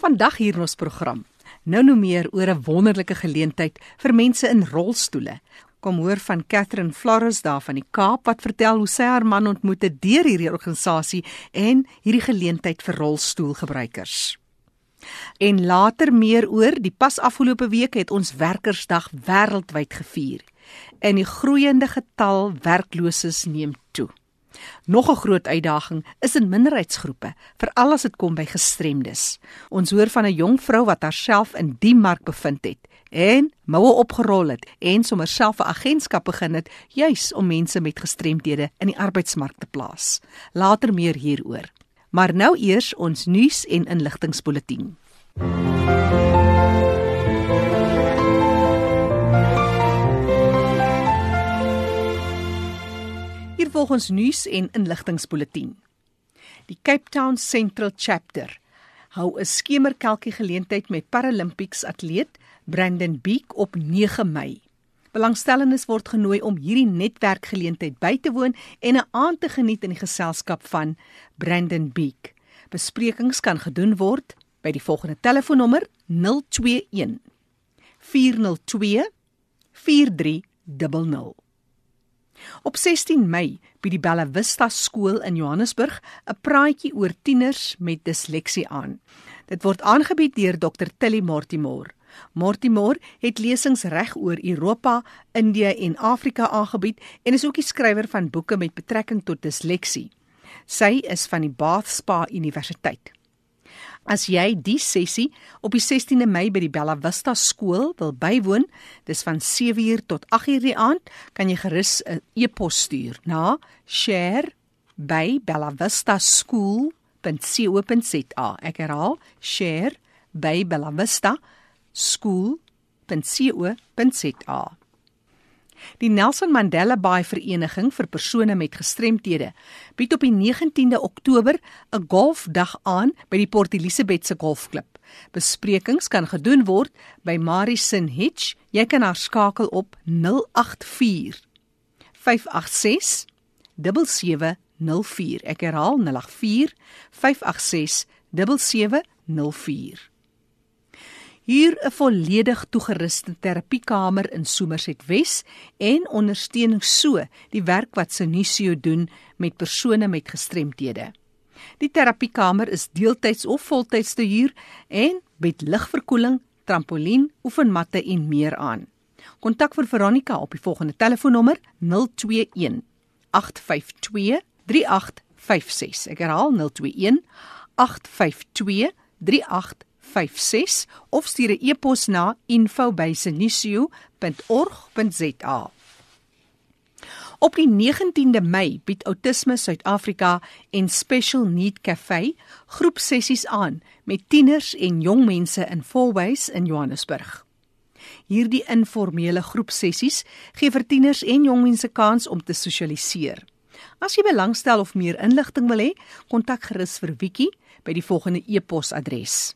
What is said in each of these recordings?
Vandag hier in ons program. Nou nou meer oor 'n wonderlike geleentheid vir mense in rolstoele. Kom hoor van Catherine Flores daar van die Kaap wat vertel hoe sy haar man ontmoet het deur hierdie organisasie en hierdie geleentheid vir rolstoelgebruikers. En later meer oor die pas afgelope week het ons werkersdag wêreldwyd gevier. En die groeiende getal werkloses neem toe. Nog 'n groot uitdaging is in minderheidsgroepe, veral as dit kom by gestremdes. Ons hoor van 'n jong vrou wat haarself in die mark bevind het en moue opgerol het en sommer self 'n agentskap begin het juis om mense met gestremdhede in die arbeidsmark te plaas. Later meer hieroor. Maar nou eers ons nuus en inligtingspulsatie. Volg ons nuus en inligtingspulsatie. Die Cape Town Central Chapter hou 'n skemerkelkie geleentheid met Paralympics atleet Brandon Beek op 9 Mei. Belangstellendes word genooi om hierdie netwerkgeleentheid by te woon en 'n aand te geniet in die geselskap van Brandon Beek. Besprekings kan gedoen word by die volgende telefoonnommer 021 402 4300. Op 16 Mei bied die Bella Vista skool in Johannesburg 'n praatjie oor tieners met disleksie aan. Dit word aangebied deur Dr Tilly Mortimer. Mortimer het lesings reg oor Europa, Indië en Afrika aangebied en is ook die skrywer van boeke met betrekking tot disleksie. Sy is van die Bath Spa Universiteit. As jy die sessie op die 16de Mei by die Bella Vista skool wil bywoon, dis van 7uur tot 8uur die aand, kan jy gerus 'n e-pos stuur na share@bellavistaskool.co.za. Ek herhaal, share@bellavistaskool.co.za. Die Nelson Mandela Bay Vereniging vir persone met gestremthede bied op die 19de Oktober 'n golfdag aan by die Port Elizabeth se golfklub. Besprekings kan gedoen word by Marison Hedge. Jy kan haar skakel op 084 586 7704. Ek herhaal 084 586 7704 huur 'n volledig toegeruste terapiekamer in Somerset Wes en ondersteun so die werk wat Sinisio doen met persone met gestremthede. Die terapiekamer is deeltyds of voltyds te huur en bied ligverkoeling, trampolien, oefenmatte en meer aan. Kontak vir Veronica op die volgende telefoonnommer 021 852 3856. Ek herhaal 021 852 3856. 56 of stuur 'n e-pos na info@senisio.org.za. Op die 19de Mei bied Autisme Suid-Afrika en Special Need Cafe groepsessies aan met tieners en jong mense in Fourways in Johannesburg. Hierdie informele groepsessies gee vir tieners en jong mense kans om te sosialiseer. As jy belangstel of meer inligting wil hê, kontak gerus vir Wiki by die volgende e-posadres: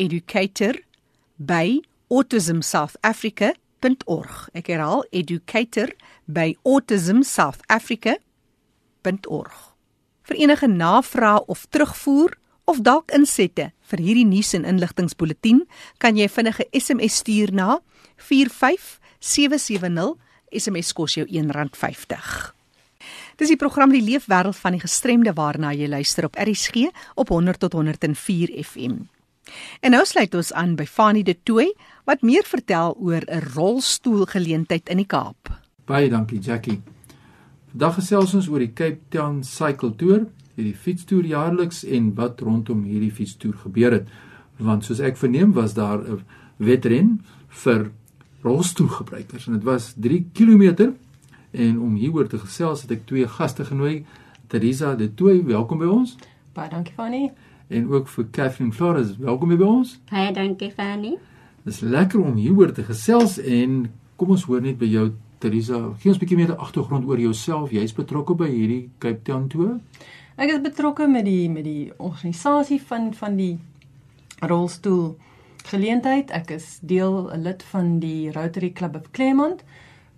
educator@autismsouthafrica.org. Ek herhaal educator@autismsouthafrica.org. Vir enige navrae of terugvoer of dalk insette vir hierdie nuus en inligtingspulsatie, kan jy vinnige SMS stuur na 45770. SMS kos jou R1.50. Dis die program Die Leefwêreld van die Gestremde waarna jy luister op RSG op 100 tot 104 FM. En nou sluit ons aan by Fanie De Tooy wat meer vertel oor 'n rolstoelgeleentheid in die Kaap. Baie dankie Jackie. Vandag gesels ons oor die Cape Town Cycle Tour, hierdie fietstoer jaarliks en wat rondom hierdie fietstoer gebeur het. Want soos ek verneem was daar 'n wedren vir rolstoelgebruikers en dit was 3 km en om hieroor te gesels het ek twee gaste genooi. Teresa De Tooy, welkom by ons. Baie dankie Fanie en ook vir Kathleen Flores. Welkom by ons. Baie dankie Fanny. Dit is lekker om hieroor te gesels en kom ons hoor net by jou Teresa. Gee ons 'n bietjie meer agtergrond oor jouself. Jy's betrokke by hierdie Cape Town tour? Ek is betrokke met die met die organisasie van van die rolstoel geleentheid. Ek is deel 'n lid van die Rotary Club of Claremont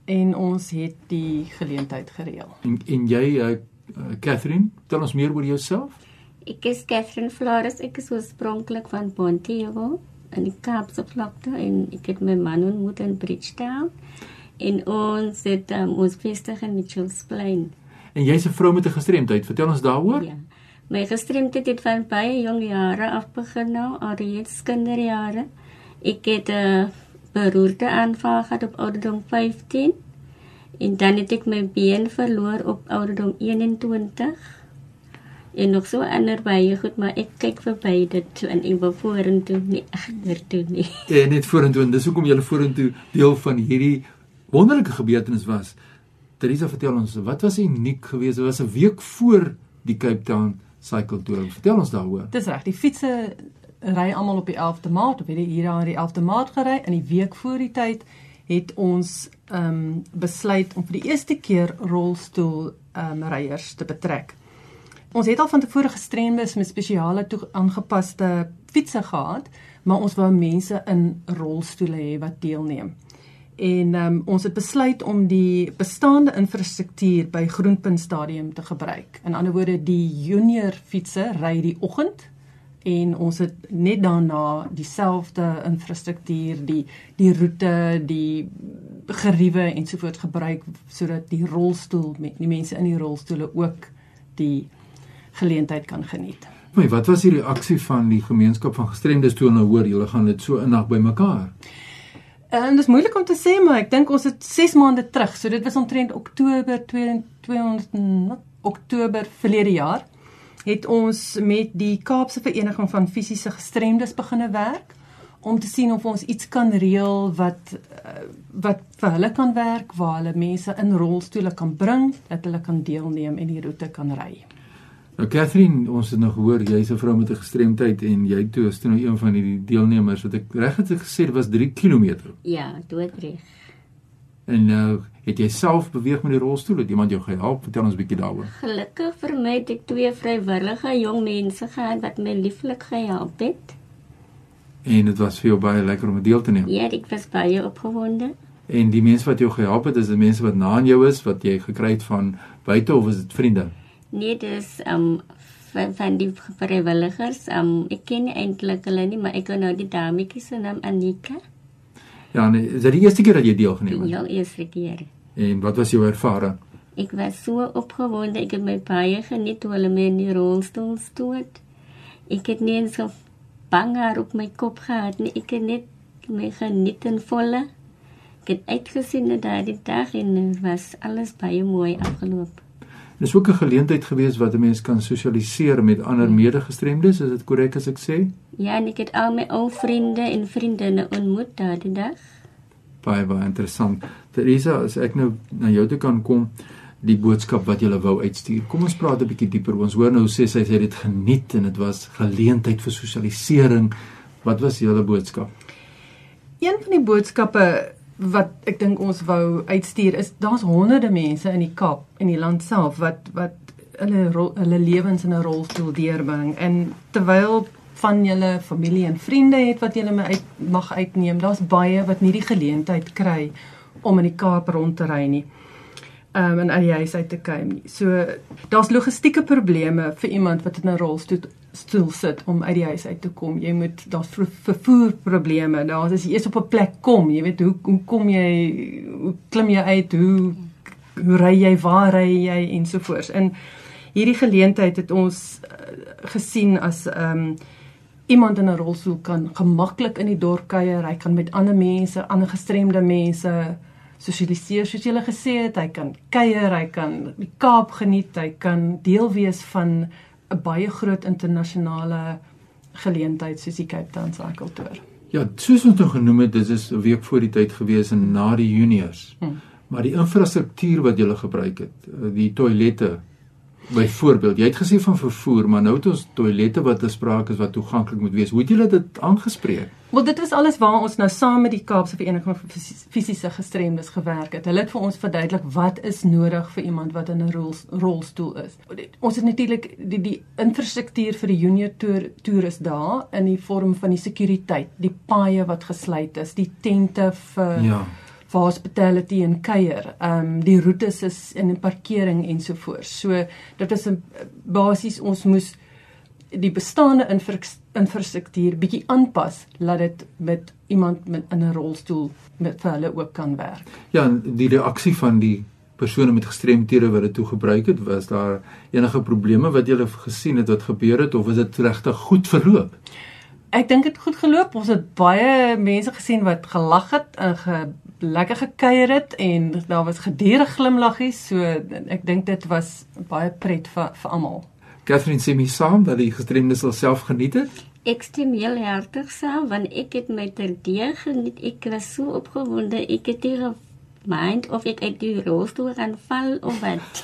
en ons het die geleentheid gereël. En en jy uh, Catherine, tel ons meer oor jouself? Ek is Catherine Flores. Ek is oorspronklik van Pontiego in die Kaapse vlakte en ek het my man ontmoet in Bridgetown. En ons het um, ons vestig in Mitchells Plain. En jy's 'n vrou met 'n gestremdheid. Vertel ons daaroor. Ja. My gestremdheid het van baie jong jare af begin nou, alreeds kinderjare. Ek het 'n uh, beroerte aanval gehad op ouderdom 15 en dan het ek my been verloor op ouderdom 21 en nog so ander baie goed, maar ek kyk verby dit en ek wil vorentoe nie agtertoe nie. En net vorentoe en dis hoekom jy vorentoe deel van hierdie wonderlike gebeurtenis was. Teresa vertel ons, wat was uniek geweest? Dit was 'n week voor die Cape Town Cycle Tour. Vertel ons daaroor. Dis reg, die fietsse ry almal op die 11de Maart, op hierdie hier aan die 11de Maart gery en die week voor die tyd het ons ehm um, besluit om vir die eerste keer rolstoel ehm um, ryers te betrek. Ons het al van tevore gestremdes met spesiale aangepaste fietsse gehad, maar ons wou mense in rolstoele hê wat deelneem. En um, ons het besluit om die bestaande infrastruktuur by Groenpunt Stadium te gebruik. In ander woorde, die junior fietsse ry die oggend en ons het net daarna dieselfde infrastruktuur, die die roete, die geriewe ensovoorts gebruik sodat die rolstoel met die mense in die rolstoele ook die geleentheid kan geniet. Maar wat was die reaksie van die gemeenskap van gestremdes toe hulle hoor julle gaan dit so innig bymekaar? En dit is moeilik om te sê, maar ek dink ons het 6 maande terug, so dit was omtrent Oktober 200 Oktober verlede jaar, het ons met die Kaapse Vereniging van Fisiese Gestremdes begine werk om te sien of ons iets kan reël wat uh, wat vir hulle kan werk waar hulle mense in rolstoele kan bring dat hulle kan deelneem en die roete kan ry. Nou Catherine, ons het nog gehoor jy's 'n vrou met 'n gestremdheid en jy toe is toe nou een van hierdie deelnemers wat ek reg het gesê dit was 3 km. Ja, doodreg. En nou het jy self beweeg met die rolstoel? Het iemand jou gehelp? Vertel ons 'n bietjie daaroor. Gelukkig vir my het ek twee vrywillige jong mense gehad wat my lieflik gehelp het. En dit was vir jou baie lekker om deel te neem. Ja, ek was baie opgewonde. En die mense wat jou gehelp het, is dit mense wat na aan jou is, wat jy gekry het van buite of is dit vriende? Nee, dis um van, van die vrywilligers. Um ek ken eintlik hulle nie, maar ek ken nou die dametjie se naam Anika. Ja, nee, is dit die eerste keer dat jy deelgeneem het? Ja, eerste keer. En wat was jou ervaring? Ek was so opgewonde, ek het my baie geniet toe hulle my in die rolstoel stoot. Ek het nie eens so bang haar op my kop gehad nie. Ek het net my geniet en volle. Ek het uitgesien na daardie dag en was alles baie mooi afgeloop. Dis ook 'n geleentheid gewees wat 'n mens kan sosialiseer met ander medegestremdes, is dit korrek as ek sê? Ja, en ek het al my ou vriende en vriendinne ontmoet daardie dag. Baie baie interessant. Teresa, as ek nou na jou toe kan kom, die boodskap wat jy wou uitstuur. Kom ons praat 'n bietjie dieper. Ons hoor nou sê sy sê dit geniet en dit was geleentheid vir sosialisering. Wat was julle boodskap? Een van die boodskappe wat ek dink ons wou uitstuur is daar's honderde mense in die Kaap en die land self wat wat hulle hulle lewens in 'n rolstoel deurbring. En terwyl van julle familie en vriende het wat julle my uit mag uitneem daar's baie wat nie die geleentheid kry om in die Kaap rond te ry nie um, en uit die huis uit te kuim nie. So daar's logistieke probleme vir iemand wat in 'n rolstoel stoel sit om uit die huis uit te kom. Jy moet daar's vervoer probleme. Daar's as jy eers op 'n plek kom, jy weet hoe hoe kom jy hoe klim jy uit? Hoe hoe ry jy? Waar ry jy ensovoorts. En hierdie geleentheid het ons uh, gesien as ehm um, iemand in 'n rolstoel kan gemaklik in die dorp kuier. Hy kan met ander mense, ander gestremde mense sosialiseer soos jy gele gesê het. Hy kan kuier, hy kan die Kaap geniet, hy kan deel wees van 'n baie groot internasionale geleentheid soos die Cape Town Cycle Tour. Ja, soos ons nou genoem het, dit is 'n week voor die tyd gewees en na die juniors. Hmm. Maar die infrastruktuur wat jy gebruik het, die toilette byvoorbeeld, jy het gesê van vervoer, maar nou het ons toilette wat bespreek is wat toeganklik moet wees. Hoe het julle dit aangespreek? Wel dit was alles waar ons nou saam met die Kaapse Vereniging van Fisiese Gestremdes gewerk het. Hulle het vir ons verduidelik wat is nodig vir iemand wat in 'n rol, rolstoel is. Ons het natuurlik die die infrastruktuur vir die junior toer toerus daar in die vorm van die sekuriteit, die paaie wat gesluit is, die tente vir ja vir hospitality en kuier. Ehm um, die roetes is in 'n parkering ensovoorts. So dit is 'n basies ons moes die bestaande infrastruktuur bietjie aanpas laat dit met iemand met in 'n rolstoel met vir hulle ook kan werk. Ja, die reaksie van die persone met gestremthede wat dit toe gebruik het, was daar enige probleme wat jy gesien het wat gebeur het of is dit regtig goed verloop? Ek dink dit goed geloop. Ons het baie mense gesien wat gelag het en ge lekker gekuier het en daar was gedurende glimlaggies, so ek dink dit was baie pret vir vir almal. Catherine sê my saam dat die gestremdes self geniet het. Ek stem heel hartig saam want ek het my terdee geniet. Ek was so opgewonde. Ek het hier mind of ek uit die rolstoel gaan val of wat.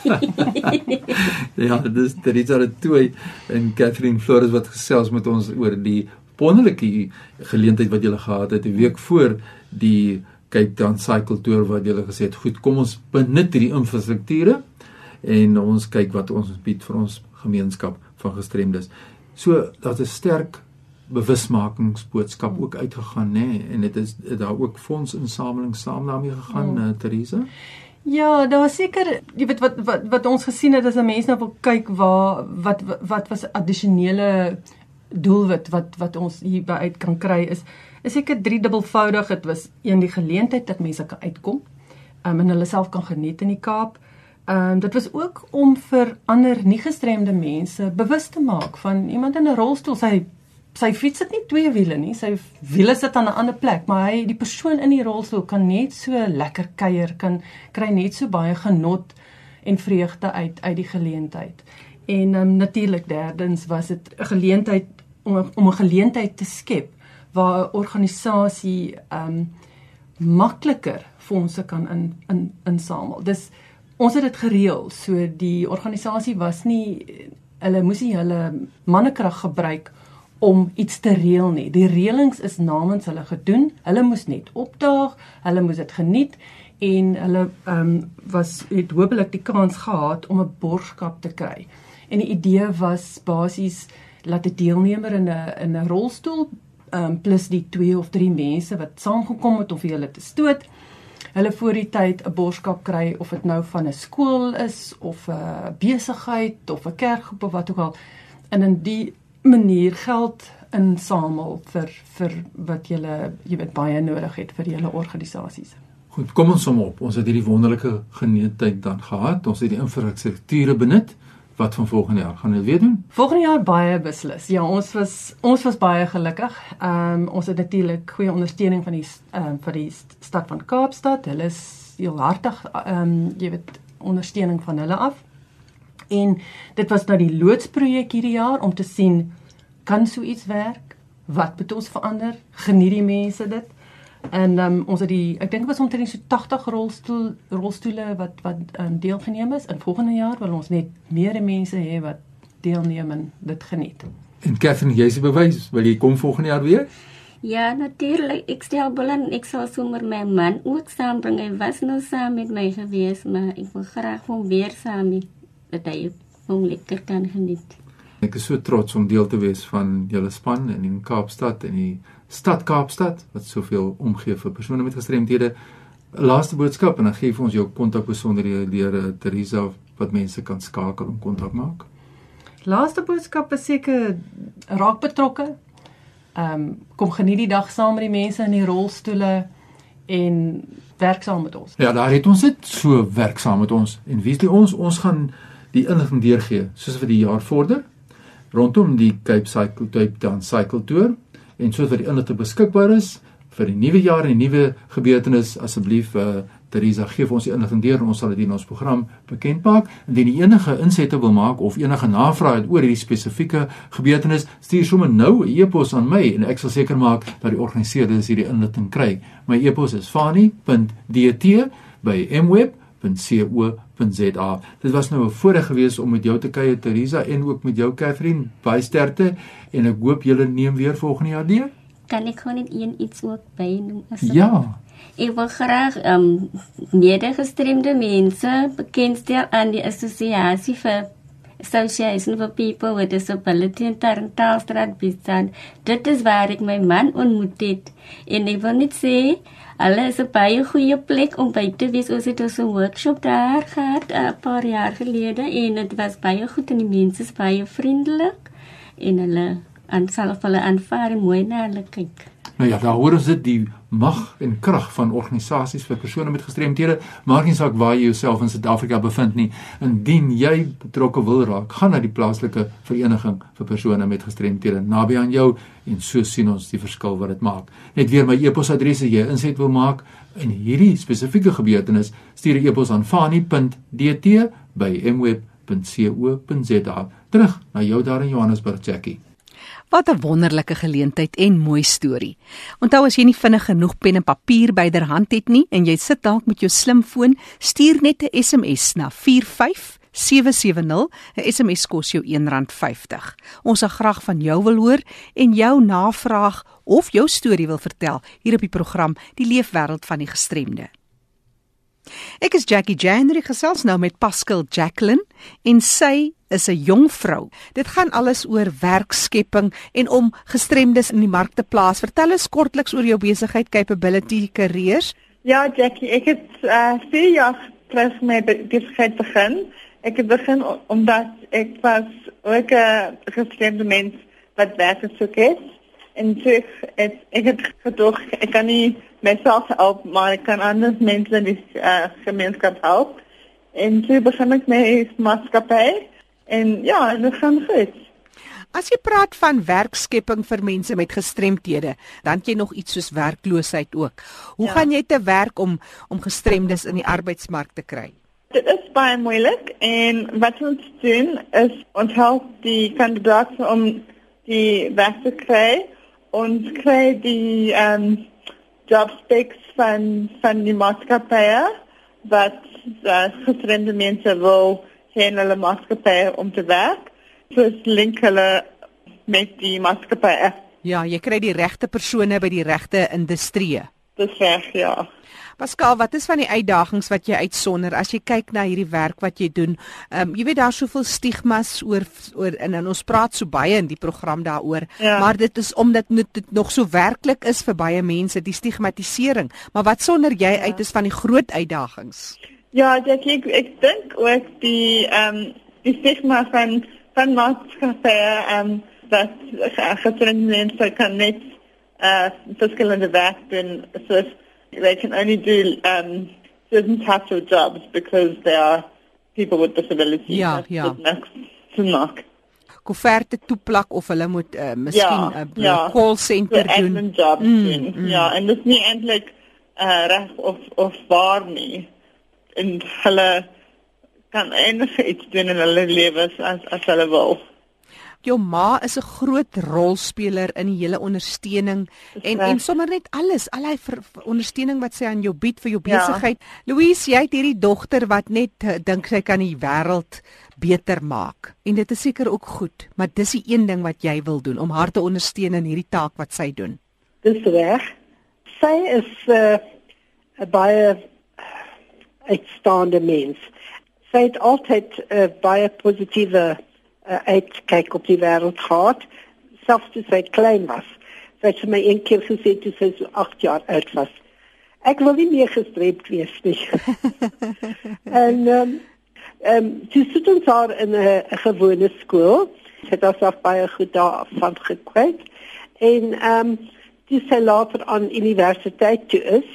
ja, dis dit is al toe en Catherine Flores wat gesels met ons oor die wonderlike geleentheid wat julle gehad het 'n week voor die Cape Town Cycle Tour wat julle gesê het, goed, kom ons benut hierdie infrastrukture en ons kyk wat ons bied vir ons gemeenskap van gestremdes. So dat 'n sterk bewusmakingsboodskap ook uitgegaan nê nee, en dit is daar ook fondsinsameling saam daarmee gegaan oh. uh, Theresa. Ja, daar was seker, jy weet wat wat wat ons gesien het as 'n mens nou wil kyk waar wat wat was addisionele doelwit wat wat ons hierby uit kan kry is is seker driedubbelvoudig dit was een die geleentheid dat mense kan uitkom um, en hulle self kan geniet in die Kaap. Ehm um, dit was ook om vir ander nie gestremde mense bewus te maak van iemand in 'n rolstoel sy sy fiets het nie twee wiele nie sy wiele sit aan 'n ander plek maar hy die persoon in die rolstoel kan net so lekker kuier kan kry net so baie genot en vreugde uit uit die geleentheid. En um, natuurlik derdens was dit 'n geleentheid om om 'n geleentheid te skep waar 'n organisasie um makliker fondse kan in in insamel. Dis ons het dit gereël. So die organisasie was nie hulle moes nie hulle mannekrag gebruik om iets te reël nie. Die reëlings is namens hulle gedoen. Hulle moes net opdaag, hulle moes dit geniet en hulle ehm um, was het hopelik die kans gehad om 'n borgskap te kry. En die idee was basies laat 'n deelnemer in 'n in 'n rolstoel um, plus die twee of drie mense wat saamgekom het of hulle te stoot hulle voor die tyd 'n borskap kry of dit nou van 'n skool is of 'n besigheid of 'n kerkgroep of wat ook al en in die manier geld insamel vir vir wat jy jy weet baie nodig het vir julle organisasies. Goed, kom ons som op. Ons het hierdie wonderlike geneentheid dan gehad. Ons het die infrastrukture benut wat van volgende jaar gaan hulle weer doen? Volgende jaar baie beslis. Ja, ons was ons was baie gelukkig. Ehm um, ons het natuurlik goeie ondersteuning van die ehm um, vir die stad van Kaapstad. Hulle is heel hartig ehm um, jy weet ondersteuning van hulle af. En dit was nou die loodsprojek hierdie jaar om te sien kan so iets werk? Wat moet ons verander? Geniet die mense dit? En um, ons het die ek dink dit was omtrent so 80 rolstoel rolstoele wat wat um, deelgeneem is. In volgende jaar wil ons net meer mense hê wat deelneem en dit geniet. En Catherine, jy se bewys, wil jy kom volgende jaar weer? Ja, natuurlik. Ek stel belang ek sal sommer my man ook saambring. Hy was nou saam met my gewees, maar ek wil graag hom weer saam hê dat hy hom lekker kan geniet. Ek is so trots om deel te wees van julle span in die Kaapstad en die stad Kaapstad wat soveel omgee vir persone met gestremthede. Laaste boodskap en dan gee vir ons jou kontak besonderhede deur eh, Teresa wat mense kan skakel om kontak maak. Laaste boodskap is seker raak betrokke. Ehm um, kom geniet die dag saam met die mense in die rolstoele en werk saam met ons. Ja, daar het ons dit so werk saam met ons en wie is die ons ons gaan die inligting deurgee soos vir die jaar vorder rondom die Cape Cycle Cape Town Cycle Tour en soos wat die inligting beskikbaar is vir die nuwe jaar en nuwe gebeurtenis asseblief uh, Teresa gee vir ons die inligting deur en ons sal dit in ons program bekend maak. Indien enige insette wil maak of enige navrae het oor hierdie spesifieke gebeurtenis stuur sommer nou 'n e-pos aan my en ek sal seker maak dat die organiseerders hierdie inligting kry. My e-pos is fani.dt by mweb.co.za dit was nou 'n voorreg geweest om met jou te kuier Teresa en ook met jou Catherine baie sterkte en ek hoop julle neem weer volgende jaar deur. Kan ek gou net een iets ook bynoem asseblief? Ja. Ek wil graag ehm um, medegestremde mense bekendstel aan die assosiasie vir Association for People with Disability in Tarntaalstraat Bistan. Dit is waar ek my man ontmoet het. En ek wil net sê Alles is 'n baie goeie plek om by te wees. Ons het 'n workshop daar gehad 'n paar jaar gelede en dit was baie goed en die mense is baie vriendelik en hulle aan sal of hulle aanvaar en mooi na hulle kyk. Nou ja, daar hoor ons dit die mag en krag van organisasies vir persone met gestremthede, maak nie saak waar jy jouself in Suid-Afrika bevind nie. Indien jy betrokke wil raak, gaan na die plaaslike vereniging vir persone met gestremthede naby aan jou en so sien ons die verskil wat dit maak. Net weer my e-posadres as jy inset wil maak in hierdie spesifieke gebeurtenis, stuur 'n e-pos aan fani.dt by mweb.co.za. Terug na jou daar in Johannesburg, Jackie. Wat 'n wonderlike geleentheid en mooi storie. Onthou as jy nie vinnig genoeg pen en papier byderhand het nie en jy sit dalk met jou slimfoon, stuur net 'n SMS na 45770. 'n SMS kos jou R1.50. Ons sal graag van jou wil hoor en jou navraag of jou storie wil vertel hier op die program Die Leefwêreld van die Gestremde. Ek is Jackie January gesels nou met Pascal Jacqueline en sy is 'n jong vrou. Dit gaan alles oor werkskepping en om gestremdes in die mark te plaas. Vertel ons kortliks oor jou besigheid Capability Careers. Ja, Jackie, ek het uh, vier jaar terug met besigheid begin. Ek het begin omdat ek was ook 'n gestremde mens wat werk soek het. En so ek, ek het gedoog ek kan nie myself help, maar ek kan ander mense in die uh, gemeenskap help. En so begin ek met maatskappy en ja, dit gaan goed. As jy praat van werkskepping vir mense met gestremthede, dan jy nog iets soos werkloosheid ook. Hoe ja. gaan jy te werk om om gestremdes in die arbeidsmark te kry? Dit is baie moeilik en wat ons doen is ons help die kandidaate om die werk te kry ons kry die um job specs van van die maatskappye wat uh, gestremde mense wil heen hulle maatskappye om te werk. So link hulle met die maatskappye. Ja, jy kry die regte persone by die regte industrie. Dis reg, ja. Pascal, wat is van die uitdagings wat jy uitsonder as jy kyk na hierdie werk wat jy doen? Ehm um, jy weet daar's soveel stigmas oor oor en, en ons praat so baie in die program daaroor, ja. maar dit is omdat dit nog so werklik is vir baie mense die stigmatisering. Maar wat sonder jy ja. uit is van die groot uitdagings? Ja, ek ek, ek dink ook die ehm um, die stigma van van maatskappye ehm um, dat gestremde mense kan net uh verskillende werk doen soos they can only do um, certain types of jobs because they are people with disabilities. Ja, ja. Maak. Kofferte toeplak of hulle moet uh, miskien 'n ja, uh, ja. call center so doen. Mm, doen. Mm. Ja, en dit is nie eintlik uh, reg of of waar nie. En hulle kan enige iets doen in hulle lewens as as hulle wil jou ma is 'n groot rolspeler in die hele ondersteuning en en sommer net alles, al hy ondersteuning wat sy aan jou bied vir jou ja. besigheid. Ja. Louise, jy het hierdie dogter wat net uh, dink sy kan die wêreld beter maak. En dit is seker ook goed, maar dis die een ding wat jy wil doen om haar te ondersteun in hierdie taak wat sy doen. Dis reg. Sy is uh, 'n uh, baie uitstaande mens. Sy het altyd 'n uh, baie positiewe uh, uitkyk op die wêreld gehad, selfs toe sy klein was. Sy het my een keer gesê toe sy so 8 jaar oud was. Ek wil nie meer gestreep wees nie. en ehm um, ehm um, sy sit ons daar in 'n gewone skool. Sy het alself baie goed daarvan gekry. En ehm um, toe sy later aan universiteit toe is,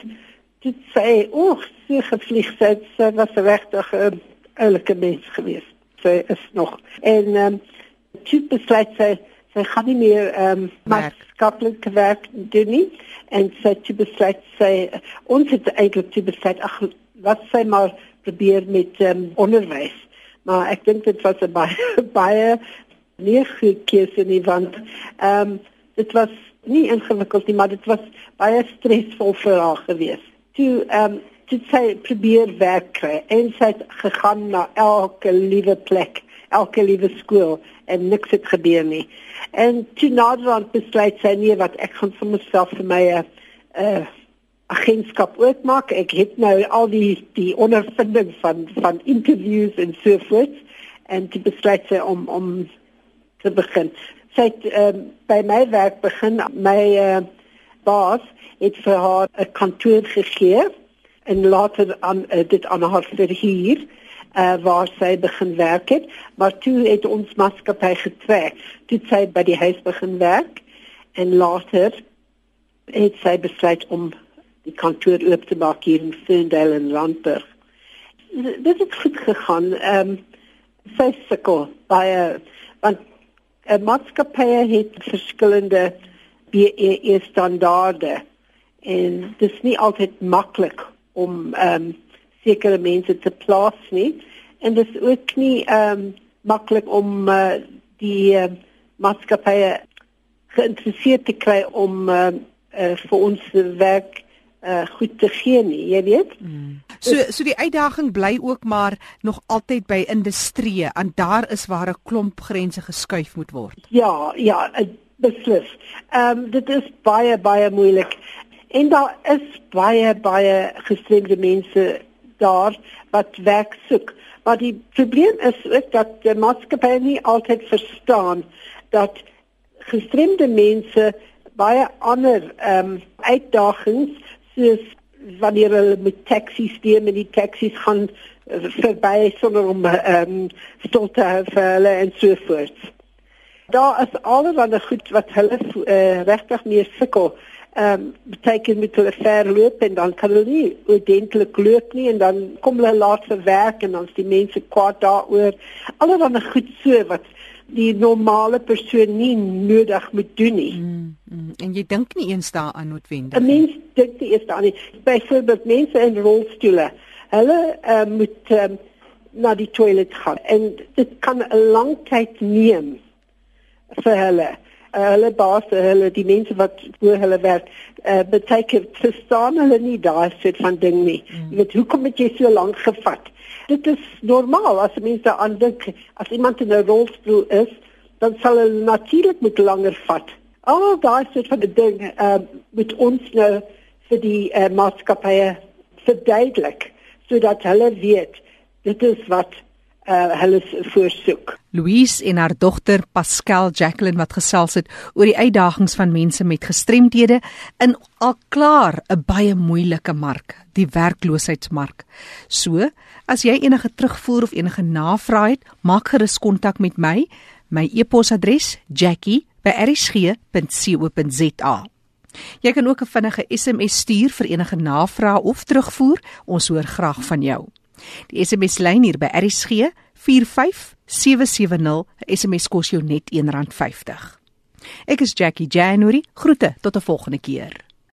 toe sy oek sy gevlieg het, sy was regtig 'n oulike mens geweest. Sy is nog. En um, sy besluit sy sy gaan nie meer ehm um, maatskaplike werk doen nie. En sy sy besluit sy ons het eintlik sy besluit ag wat sy maar probeer met ehm um, onderwys. Maar ek dink dit was 'n baie baie nie goed keuse nie want ehm um, dit was nie ingewikkeld nie maar dit was baie stresvol vir haar geweest toe ehm um, dit sy probeer werk kry en sy het gegaan na elke liewe plek, elke liewe skool en niks het gebeur nie. En toe naderhand besluit sy nee wat ek gaan vir myself vir my 'n uh, agentskap oopmaak. Ek het nou al die die ondervinding van van interviews en so voort en toe besluit sy om om te begin. Sy het um, by my werk begin my uh, baas het vir haar 'n kantoor gegee en later aan uh, dit aan haar verhuur uh, waar sy begin werk het, maar toe het ons maatskappy getrek. Toe sy by die huis begin werk en later het sy besluit om die kantoor oop te maak hier in Ferndale en Randburg. Dit het goed gegaan. Ehm um, sy sukkel baie want 'n maatskappy het verskillende BEE standaarde en dit is nie altyd maklik om ehm um, sekere mense te plaas nie en dit is ook nie ehm um, maklik om uh, die uh, maatskappye geïnteresseerd te kry om uh, uh, vir ons werk uh, goed te gee nie, jy weet. Mm. So so die uitdaging bly ook maar nog altyd by industrie en daar is waar 'n klomp grense geskuif moet word. Ja, ja, beslis. Ehm um, dit is baie baie moeilik. En daar is baie baie gestremde mense daar wat werk soek. Maar die probleem is ook dat die maatskappy nie altyd verstaan dat gestremde mense baie ander ehm um, uitdagings soos wanneer hulle met taksies steem en die taksies gaan verby sonder om ehm um, stil te hou vir hulle en so voort. Daar is allerlei goed wat hulle uh, regtig meer sukkel. Ehm um, beteken met hulle verloop en dan kan hulle nie ordentlik loop nie en dan kom hulle laat vir werk en dan is die mense kwaad daaroor. Allerlei goed so wat die normale persoon nie nodig moet doen nie. Mm, mm, en jy dink nie eens daaraan noodwendig. 'n Mens dink nie eens daaraan nie. Byvoorbeeld mense in rolstoele, hulle uh, moet um, na die toilet gaan en dit kan 'n lang tyd neem vir hulle. Uh, hulle baas, hulle die mense wat voor hulle werk, uh, beteken verstaan hulle nie daai soort van ding nie. Mm. Jy weet hoekom het jy so lank gevat? dit is normaal as mense aan dink as iemand in 'n rolstoel is, dan sal hulle natuurlik moet langer vat. Al daai soort van ding uh, met ons nou vir die uh, maatskappye verduidelik sodat hulle weet dit is wat uh, hulle voorsoek. Louise en haar dogter Pascal Jacqueline wat gesels het oor die uitdagings van mense met gestremdhede in al klaar 'n baie moeilike mark, die werkloosheidsmark. So, as jy enige terugvoer of enige navrae het, maak gerus kontak met my. My e-posadres: jackie@rsg.co.za. Jy kan ook 'n vinnige SMS stuur vir enige navrae of terugvoer. Ons hoor graag van jou. Die SMS lyn hier by RSG 45770. SMS kos jou net R1.50. Ek is Jackie January. Groete tot 'n volgende keer.